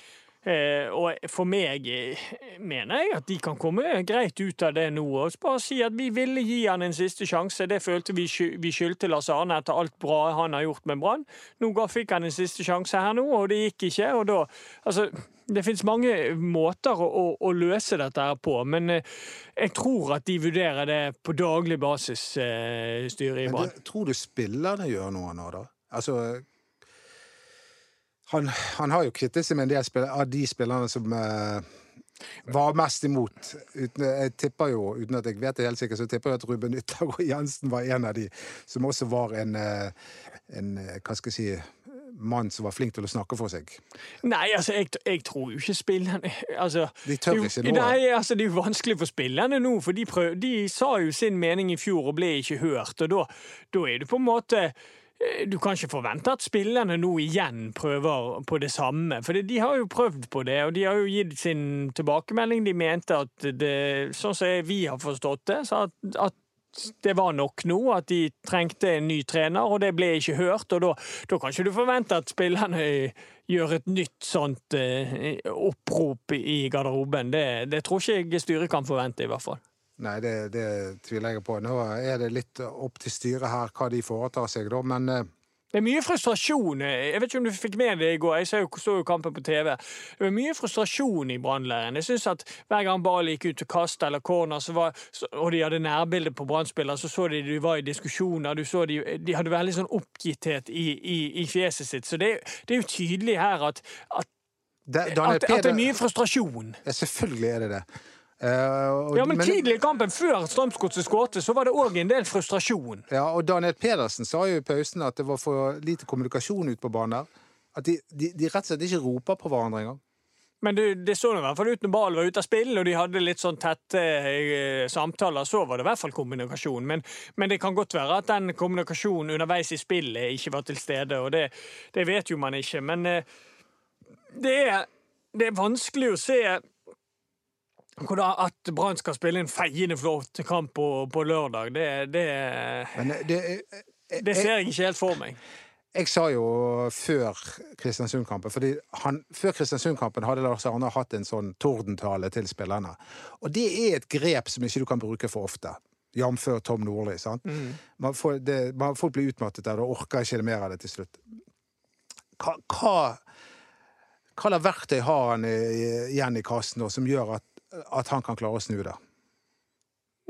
Eh, og for meg eh, mener jeg at de kan komme greit ut av det nå og bare si at vi ville gi han en siste sjanse. Det følte vi, vi skyldte Lars Arne etter alt bra han har gjort med Brann. Nå fikk han en siste sjanse her nå, og det gikk ikke. og da, altså det finnes mange måter å, å, å løse dette her på, men eh, jeg tror at de vurderer det på daglig basis, eh, styret i Brann. tror du spillerne gjør noe nå, da? Altså Han, han har jo kvittet seg med en del spiller, av de spillerne som eh, var mest imot. Uten, jeg tipper jo, uten at jeg vet det helt sikkert, så tipper jeg at Ruben Yttergård Jensen var en av de som også var en, eh, en eh, Hva skal jeg si mann som var flink til å snakke for seg. Nei, altså, jeg, jeg tror jo ikke spillerne altså, De tør ikke nå. Nei, altså, det er jo vanskelig for spillerne nå, for de, prøv, de sa jo sin mening i fjor og ble ikke hørt. Og da, da er det på en måte du kan ikke forvente at spillerne nå igjen prøver på det samme. For de har jo prøvd på det, og de har jo gitt sin tilbakemelding. De mente at det, sånn som vi har forstått det, at, at det var nok nå, at de trengte en ny trener, og det ble ikke hørt. Og da, da kan ikke du forvente at spillerne gjør et nytt sånt eh, opprop i garderoben. Det, det tror ikke jeg styret kan forvente, i hvert fall. Nei, det, det tviler jeg på. Nå er det litt opp til styret her hva de foretar seg, da, men eh, Det er mye frustrasjon. Jeg vet ikke om du fikk med det i går, jeg så jo, kampen på TV. Det var mye frustrasjon i Brannleiren. Jeg synes at hver gang ballen gikk ut til kast eller corner, så var, og de hadde nærbilde på Brann-spillere, så så de de var i diskusjoner. De, de hadde veldig sånn oppgitthet i, i, i fjeset sitt. Så det, det er jo tydelig her at, at, at, at det er mye frustrasjon. Ja, selvfølgelig er det det. Og- Ja, men men- tidlig i kampen, før Strømsgodset skåret, så var det òg en del frustrasjon. Ja, og Daniel Pedersen sa jo i pausen at det var for lite kommunikasjon ute på banen der. At de, de, de rett og slett ikke roper på hverandre engang. Men det, det så i hvert fall ut når ballen var ute av spill, og de hadde litt sånn tette eh, samtaler. Så var det i hvert fall kommunikasjon. Men, men, det kan godt være at den kommunikasjonen underveis i spillet ikke var til stede, og det, det vet jo man ikke. Men eh, det, er, det er vanskelig å se at Brann skal spille en feiende flott kamp på, på lørdag, det, det, det, det ser jeg ikke helt for meg. Jeg sa jo før Kristiansund-kampen fordi han, Før Kristiansund-kampen hadde Lars Arne hatt en sånn tordentale til spillerne. Og det er et grep som ikke du kan bruke for ofte. Jf. Tom Nordli. sant? Mm. Man får, det, man, folk blir utmattet der og orker ikke mer av det til slutt. Hva, hva, hva verktøy har han igjen i kassen da, som gjør at, at han kan klare å snu det?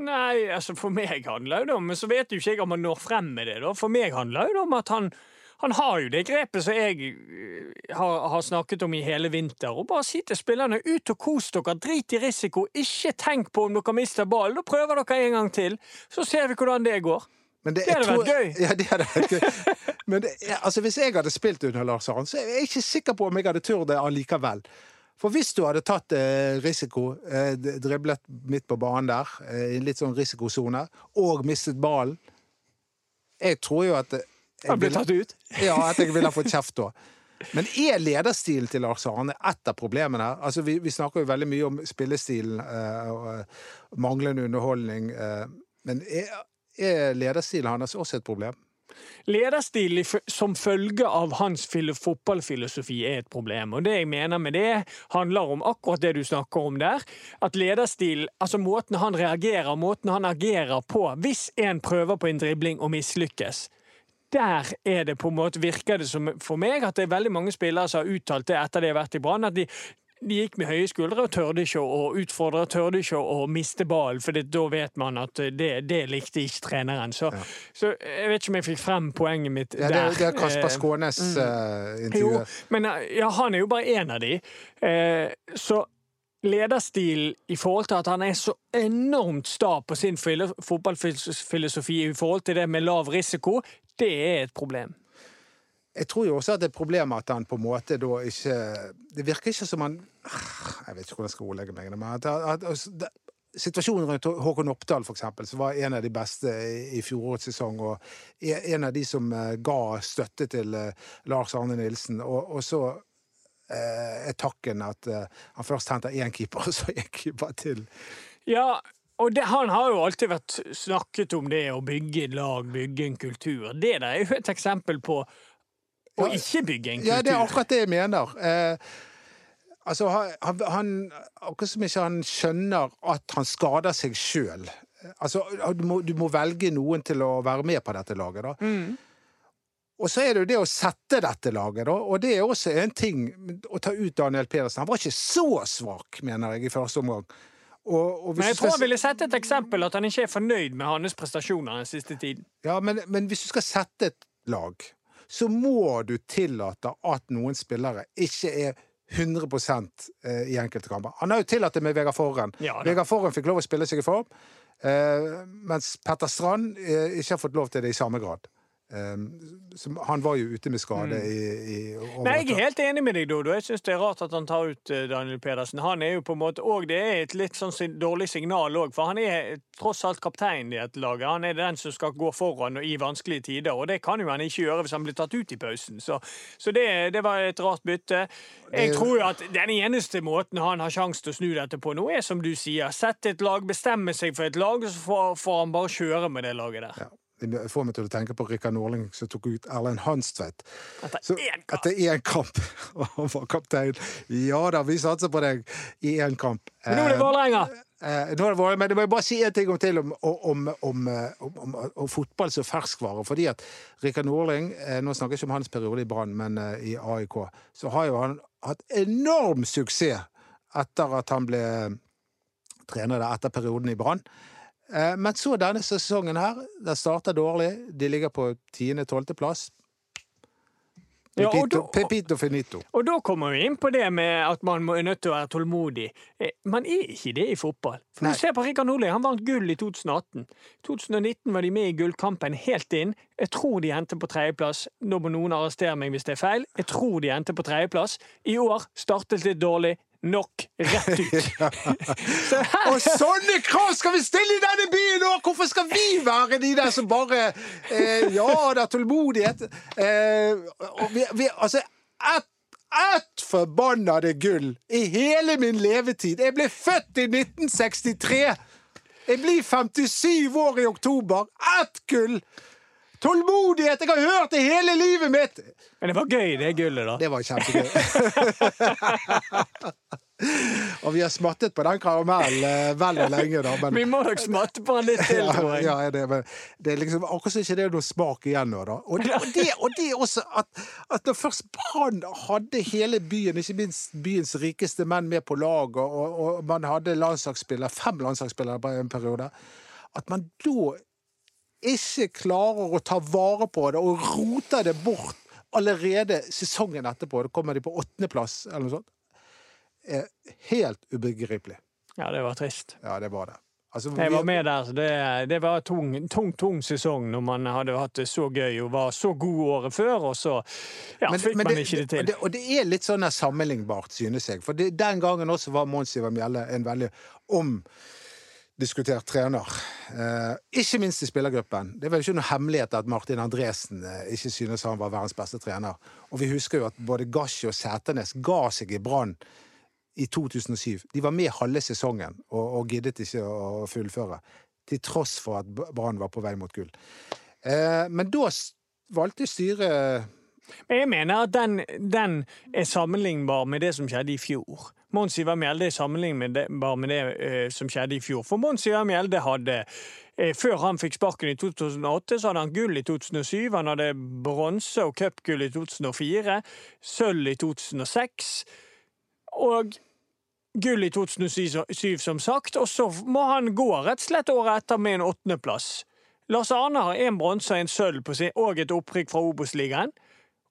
Nei, altså for meg handler det om Men så vet jo ikke jeg om han når frem med det. da. For meg handler det om at han han har jo det grepet som jeg eh, har, har, snakket om i hele vinter. Og bare si til spillerne ut og kos dere, drit i risiko, ikke tenk på om dere mister ballen. Da prøver dere en gang til, så ser vi hvordan det går. Det, det, hadde vært gøy. Ja, det hadde vært gøy. Men det, altså, hvis jeg hadde spilt under Lars Arne, så er jeg ikke sikker på om jeg hadde turt det allikevel. For hvis du hadde tatt eh, risiko, eh, driblet midt på banen der, eh, i litt sånn risikosone, og mistet ballen Jeg tror jo at han ble tatt ut? Ja, at jeg ville ha fått kjeft da. Men er lederstilen til Lars Arne et av problemene? Altså, vi, vi, snakker jo veldig mye om spillestilen uh, og manglende underholdning. Men er, er lederstilen hans også et problem? Lederstil som følge av hans fotballfilosofi er et problem. Og det jeg mener med det, handler om akkurat det du snakker om der. At lederstil, altså måten han reagerer, måten han agerer på Hvis en prøver på en dribling og mislykkes, der er det på en måte, virker det som for meg at det er veldig mange spillere som har uttalt det etter de har vært i Brann, at de, de gikk med høye skuldre og tørde ikke å utfordre, tørde ikke å miste ballen, for da vet man at det, det likte ikke treneren. Så, ja. så, jeg vet ikke om jeg fikk frem poenget mitt ja, det, der. Det er Kasper eh, Skånes mm. uh, intervju. Men ja, han er jo bare én av de. Så lederstil i forhold til at han er så enormt sta på sin fotballfilosofi i forhold til det med lav risiko, det er et problem. Jeg tror jo også at det er et problem at han på en måte da ikke Det virker ikke som han Jeg vet ikke hvordan jeg skal ordlegge meg. men at, at, at, Situasjonen rundt Håkon Oppdal, for eksempel, som var en av de beste i fjorårets sesong, og en av de som eh, ga støtte til eh, Lars Arne Nilsen, og, og så eh, er takken at han først henter én keeper, og så én keeper til. Ja, og det, Han har jo alltid vært snakket om det å bygge lag, bygge en kultur. Det der er jo et eksempel på å ikke bygge en kultur. Ja, det er akkurat det jeg mener. Eh, altså, han, han, Akkurat som ikke han skjønner at han skader seg sjøl. Altså, du må, du må, velge noen til å være med på dette laget, da. Mm. Og så er det jo det å sette dette laget, da. Og det er også en ting å ta ut Daniel Pedersen. Han var ikke så svak, mener jeg, i første omgang. Og, og men jeg tror han ville sette et eksempel at han ikke er fornøyd med hans prestasjoner den siste tiden. Ja, men, men hvis du skal sette et lag, så må du tillate at noen spillere ikke er 100 eh, i enkelte kamper. Han har jo tillatt det med Vegard Forren. Ja, Vegard Forren fikk lov å spille seg i form, eh, mens Petter Strand eh, ikke har fått lov til det i samme grad. Um, han var jo ute med skade mm. i, i Nei, Jeg er helt enig med deg, Dodo. Jeg syns det er rart at han tar ut uh, Daniel Pedersen. Han er jo på en måte, Og det er et litt sånn dårlig signal òg, for han er tross alt kaptein i et lag. Han er den som skal gå foran i vanskelige tider, og det kan jo han ikke gjøre hvis han blir tatt ut i pausen. Så, så det, det, var et rart bytte. Jeg tror jo at den eneste måten han har sjanse til å snu dette på nå, er som du sier, sette et lag, bestemme seg for et lag, så får, får han bare kjøre med det laget der. Ja det får meg til å tenke på Rikard Norling som tok ut Erlend Hanstvedt. Etter én kamp! Etter én kamp. Han var kaptein. Ja da, vi satser på deg i én kamp. Men nå er det Vålerenga! Eh, eh nå er det Vålerenga, men jeg må bare si en ting om til om, om, om, om, om fotball som ferskvare. Fordi at Rikard Norling, eh, nå snakker jeg ikke om hans periode i Brann, men eh, i AIK, så har jo han hatt enorm suksess etter at han ble trener der etter perioden i Brann. Eh, men så denne sesongen her. Den starter dårlig. De ligger på 10.-12.-plass. Pepito, ja, pepito finito. Og da kommer vi inn på det med at man er nødt til å være tålmodig. Eh, man er ikke det i fotball. For Se på Rikard Nordli, han vant gull i 2018. I 2019 var de med i gullkampen helt inn. Jeg tror de endte på tredjeplass. Nå må noen arrestere meg hvis det er feil. Jeg tror de endte på tredjeplass. I år startet litt dårlig, nok rett ut. Så Og sånne krav skal vi stille i denne byen nå! Hvorfor skal vi være de der som bare eh, Ja, det er tålmodighet. Eh, vi, vi, altså, ett ett forbannede gull i hele min levetid. Jeg ble født i 1963. Jeg blir 57 år i oktober. Ett gull! Tålmodighet! Jeg har hørt det hele livet mitt! men det var gøy, det gullet, da. Det var kjempegøy. og vi har smattet på den karamellen eh, vel og lenge, da. Men Vi må nok smatte på den litt til, ja, tror jeg. ja, det, men det er liksom akkurat som ikke det er noe smak igjen nå, da. Og det, og det, og det også at, at når først Brann hadde hele byen, ikke minst byens rikeste menn, med på laget, og, og man hadde landslagsspillere, fem landslagsspillere på en periode, at man da ikke klarer å ta vare på det og roter det bort allerede sesongen etterpå. Da kommer de på åttendeplass eller noe sånt. Er helt ubegripelig. Ja, det var trist. Ja, det var det. Altså, Jeg var med der, så det, det var en tung, tung, tung sesong når man hadde hatt det så gøy og var så god året før, og så ja, Men- fikk men man det- ikke det til. Og det, og det er litt sånn sammenlignbart, synes jeg. For den gangen også var Mons Ivar Mjelle en veldig omdiskutert trener. Eh, ikke minst i spillergruppen. Det er vel ikke noe hemmelighet at Martin Andresen eh, ikke synes han var verdens beste trener. Og vi husker jo at både Gashi og Sæternes ga seg i Brann i 2007. De var med halve sesongen og, og giddet ikke å fullføre. Til tross for at Brann var på vei mot gull. Eh, men da valgte styret Men jeg mener at den, den er sammenlignbar med det som skjedde i fjor. Mons Ivar Mjelde i sammenlignbar med det eh, som skjedde i fjor. For Mons Ivar Mjelde hadde eh, Før han fikk sparken i 2008, så hadde han gull i 2007. Han hadde bronse og cupgull i 2004. Sølv i 2006. Og gull i 2007, som sagt. Og så må han gå rett og slett året etter med en åttendeplass. Lars Arne har en bronse og en sølv på sin, og et opprykk fra Obos-ligaen.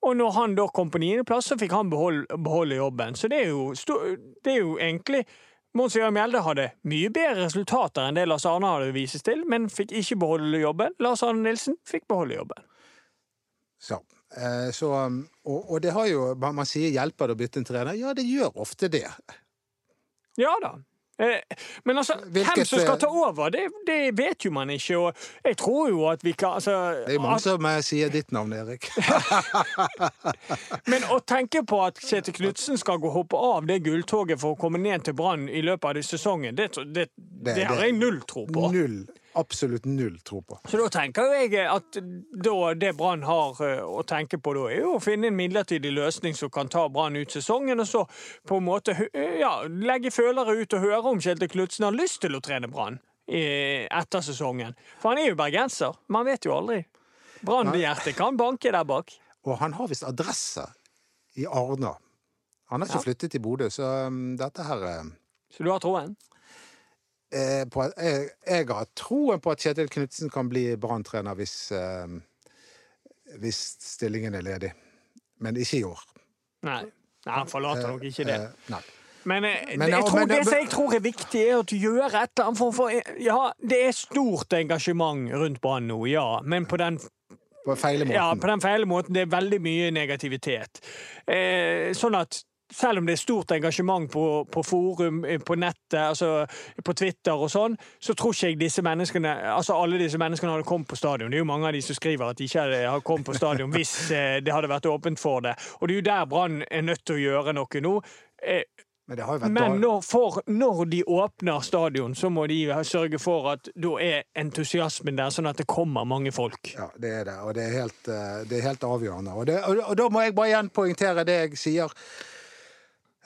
Og når han da kom på niendeplass, så fikk han beholde, beholde jobben. Så det er jo, det er jo egentlig Mons Jørgen Mjelde hadde mye bedre resultater enn det Lars Arne hadde vises til, men fikk ikke beholde jobben. Lars Arne Nilsen fikk beholde jobben. Så, eh, så um, og, og det har jo Man man sier 'hjelper det å bytte en trener'. Ja, det gjør ofte det. Ja da. Eh, Men altså, Hvilket, hvem som skal eh, ta over, det, det vet jo man ikke. Og jeg tror jo at vi kan altså, Det er mange at- som eh, sier ditt navn, Erik. Men å tenke på at Kjetil Knutsen skal gå hoppe av det gulltoget for å komme ned til Brann i løpet av sesongen, det, det, det, har jeg null tro på. Null. Absolutt null tro på. Så da tenker jeg at det Brann har eh, å tenke på da, er jo å finne en midlertidig løsning som kan ta Brann ut sesongen, og så på en måte ja, legge følere ut og høre om Kjetil Knutsen har lyst til å trene Brann etter sesongen. For han er jo bergenser. Man vet jo aldri. Brann-hjertet kan banke der bak. Og han har visst adresse i Arna. Han har ikke Ja. flyttet til Bodø, så um, dette her eh, Så du har troen? Eh, på, at- jeg, jeg har troen på at Kjetil Knutsen kan bli Brann-trener hvis, eh, hvis stillingen er ledig. Men ikke i år. Nei. Nei, han forlater nok ikke det. Eh, nei. Men, eh, Men, jeg tror, men- det som jeg tror er viktig, er at du gjør et eller annet form for Ja, det er stort engasjement rundt Brann nå, ja, men på den På feile måten. Ja, på den feile måten. Det er veldig mye negativitet. Eh, sånn at selv om det er stort engasjement på, på forum, eh, på nettet, altså på Twitter og sånn, så tror ikke jeg disse menneskene, altså alle disse menneskene hadde kommet på stadion. Det er jo mange av de som skriver at de ikke hadde har kommet på stadion hvis eh, det hadde vært åpent for det. Og det er jo der Brann er nødt til å gjøre noe nå. Eh, Men det har jo vært men når, for, når de åpner stadion, så må de sørge for at da er entusiasmen der, sånn at det kommer mange folk. Ja, det er det, og det er helt, det er helt avgjørende. Og, det, og, og da må jeg bare igjen poengtere det jeg sier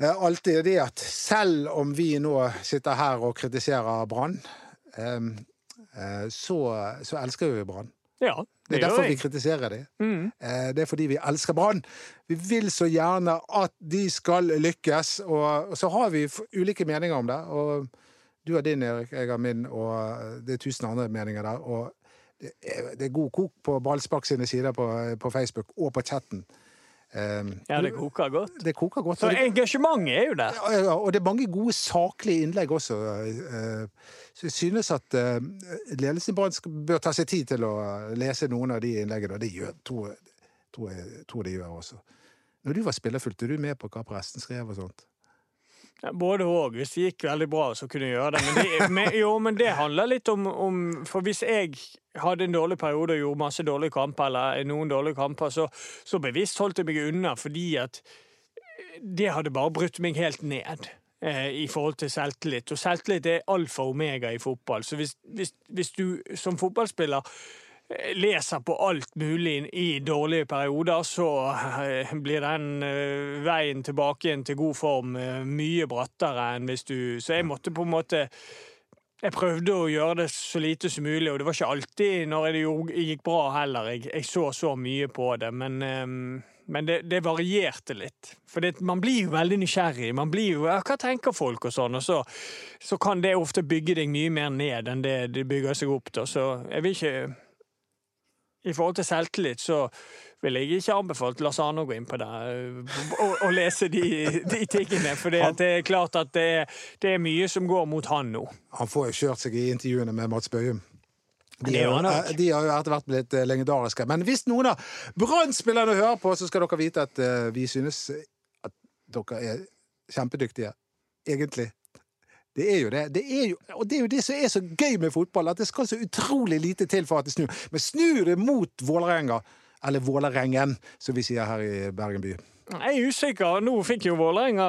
alltid, det at selv om vi nå sitter her og kritiserer Brann, eh, eh, så, så elsker vi Brann. Ja, Det det er derfor vi kritiserer dem. Mm. Eh, Det er fordi vi elsker Brann. Vi vil så gjerne at de skal lykkes, og så har vi ulike meninger om det. Og du har din, Erik, jeg har min, og det er tusen andre meninger der. Og det er, det er god kok på Ballspark sine sider på, på Facebook og på chatten. Eh, Ja, det koker godt. Det koker godt. Så engasjementet er jo der. ja, og det er mange gode saklige innlegg også. eh, Så jeg synes at eh, ledelsen i Brann bør ta seg tid til å lese noen av de innleggene, og det gjør, tror, tror, jeg, tror de gjør også. Når du var spiller, fulgte du med på hva presten skrev og sånt? Ja, Både og. Hvis det gikk veldig bra, så kunne jeg gjøre det. Men det, men, jo, men det handler litt om, om For hvis jeg hadde en dårlig periode og gjorde masse dårlige kamper, eller noen dårlige kamper, så, så bevisst holdt jeg meg unna fordi at det hadde bare brutt meg helt ned. eh, I forhold til selvtillit. Og selvtillit er alfa og omega i fotball. Så hvis, hvis, hvis du som fotballspiller leser på alt mulig i dårlige perioder, så eh, blir den eh, veien tilbake igjen til god form eh, mye brattere enn hvis du Så jeg måtte på en måte jeg prøvde å gjøre det så lite som mulig, og det var ikke alltid når det gikk bra heller. Jeg, jeg så så mye på det, men, men det, det varierte litt. For det, man blir jo veldig nysgjerrig. Man blir jo, Hva tenker folk, og sånn, og så, så kan det ofte bygge deg mye mer ned enn det det bygger seg opp til. Så jeg vil ikke I forhold til selvtillit så vil jeg ikke anbefalt Lars Arne å gå inn på det og, og lese de, de tingene. For det er klart at det er, det er mye som går mot han nå. Han får jo kjørt seg i intervjuene med Mats Bøhum. De, nok. de har jo etter hvert blitt eh, legendariske. Men hvis noen av Brann-spillerne hører på, så skal dere vite at eh, vi synes at dere er kjempedyktige. Egentlig. Det er jo det. det er jo, og det er jo det som er så gøy med fotball, at det skal så utrolig lite til for at det snur. Men snur det mot Vålerenga, eller Vålerengen, som vi sier her i Bergen by. Jeg er usikker. Nå fikk jo Vålerenga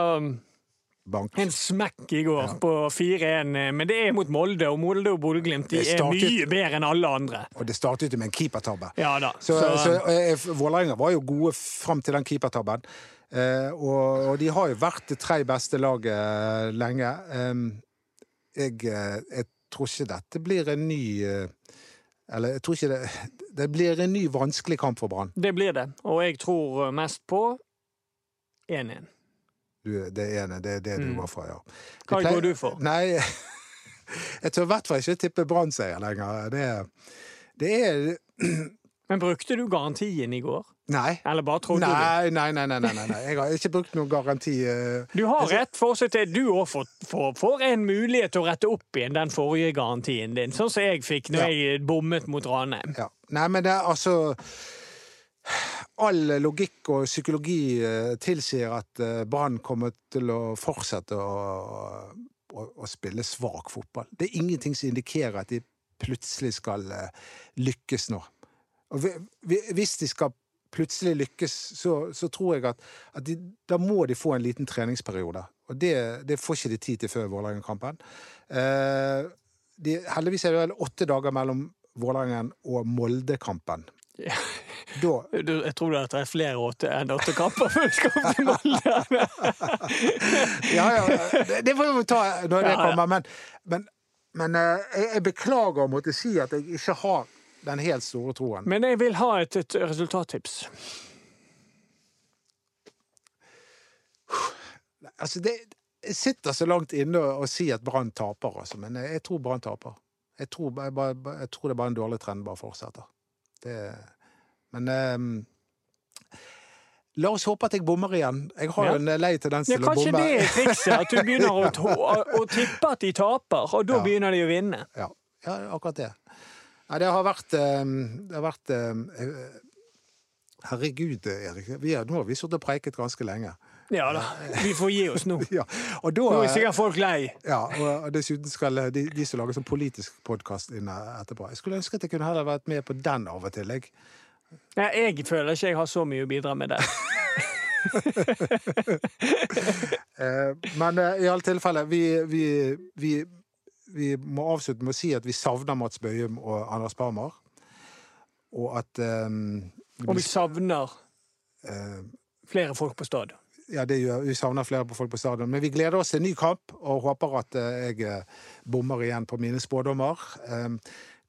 Bank. en smekk i går på 4-1, men det er mot Molde, og Molde og Bodø-Glimt er mye bedre enn alle andre. Og det startet jo med en keepertabbe. Ja da. Så, Så, så, eh, Vålerenga var jo gode fram til den keepertabben. Eh, og, og de har jo vært det tre beste laget lenge. Jeg, eh, jeg tror ikke dette blir en ny eh, Eller jeg tror ikke det Det blir en ny vanskelig kamp for Brann. det blir det. Og jeg tror mest på 1-1. Du, Det ene, det er det du Mm. går for, ja. Hva pleier- går du for? Nei, jeg tør i hvert fall ikke tippe Brann-seier lenger. Det, det er Men brukte du garantien i går? Nei. Eller bare trodde du? Nei, nei, nei, nei, nei, nei, nei. Jeg har ikke brukt noen garanti. eh, Du har rett forsett til du òg får, en mulighet til å rette opp igjen den forrige garantien din, sånn som jeg fikk når Ja. jeg bommet mot Ranheim. Ja. Nei, men det er altså All logikk og psykologi eh, tilsier at eh, Brann kommer til å fortsette å, å, å spille svak fotball. Det er ingenting som indikerer at de plutselig skal lykkes nå. Og vi- vi- hvis de skal plutselig lykkes, så, så tror jeg at, at de, da må de få en liten treningsperiode. Og det, det får ikke de tid til før Vålerengen-kampen. Eh, de, heldigvis er det vel åtte dager mellom Vålerengen og Molde-kampen. Ja. Da Jeg tror det er flere åtte enn åtte kamper før vi skal til Molde. Ja, ja, det, får vi ta når det kommer. Men, men, men eh, jeg, jeg beklager å måtte si at jeg ikke har den helt store troen. Men jeg vil ha et, et resultattips. Altså, det jeg sitter så langt inne å si at Brann taper, altså, men jeg, jeg tror Brann taper. Jeg tror, jeg, bare- jeg tror det er bare en dårlig trend bare fortsetter. Det, men um, La oss håpe at jeg bommer igjen. Jeg har Ja. en lei tendens Ja, til å kanskje det er trikset, at du begynner å, å, å tippe at de taper, og da Ja. begynner de å vinne. Ja, ja akkurat det. Nei, det har vært ehm, Det har vært ehm, eh, Herregud, Erik. Vi har, nå har vi sittet og preiket ganske lenge. Ja da, vi får gi oss nå. Ja, og da Nå er sikkert folk lei. Ja, og dessuten skal de, de som lager sånn politisk podkast inne etterpå Jeg skulle ønske at jeg kunne heller vært med på den av og til. Jeg. Ja, jeg føler ikke jeg har så mye å bidra med der. Eh, men eh, i alle tilfeller, vi, vi, vi, vi må avslutte med å si at vi savner Mats Bøhum og Anders Parmar. Og at um, Og vi savner uh, flere folk på stadion. Ja, det gjør, vi savner flere på folk på stadion. Men vi gleder oss til en ny kamp, og håper at uh, jeg eh, bommer igjen på mine spådommer. Um,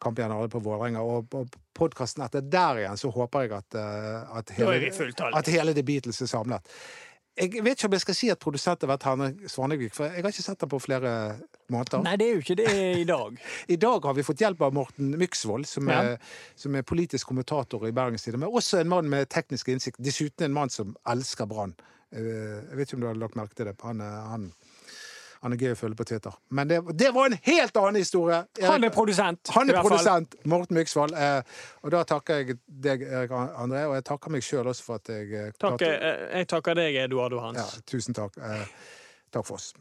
kamp igjen alle på Vålerenga. Og på podkasten etter der igjen så håper jeg at, uh, at, hele, at hele The Beatles er samlet. Jeg vet ikke om jeg skal si at produsent har vært Herne Svanevik, for jeg har ikke sett ham på flere måneder. Nei, det er jo ikke det i dag. I dag har vi fått hjelp av Morten Myksvold, som, Ja. som er politisk kommentator i Bergens Tidende, men også en mann med teknisk innsikt. Dessuten en mann som elsker Brann. Eh, Jeg vet ikke om du har lagt merke til det. Han han, han er gøy å følge på Twitter. Men det, det var en helt annen historie! Han er produsent. Han er produsent, Morten Myksvold. Eh, og da takker jeg deg, Erik André, og jeg takker meg sjøl også for at jeg eh, klarte- eh, jeg takker deg, Eduardo Hans. Ja, tusen takk. Eh, takk for oss.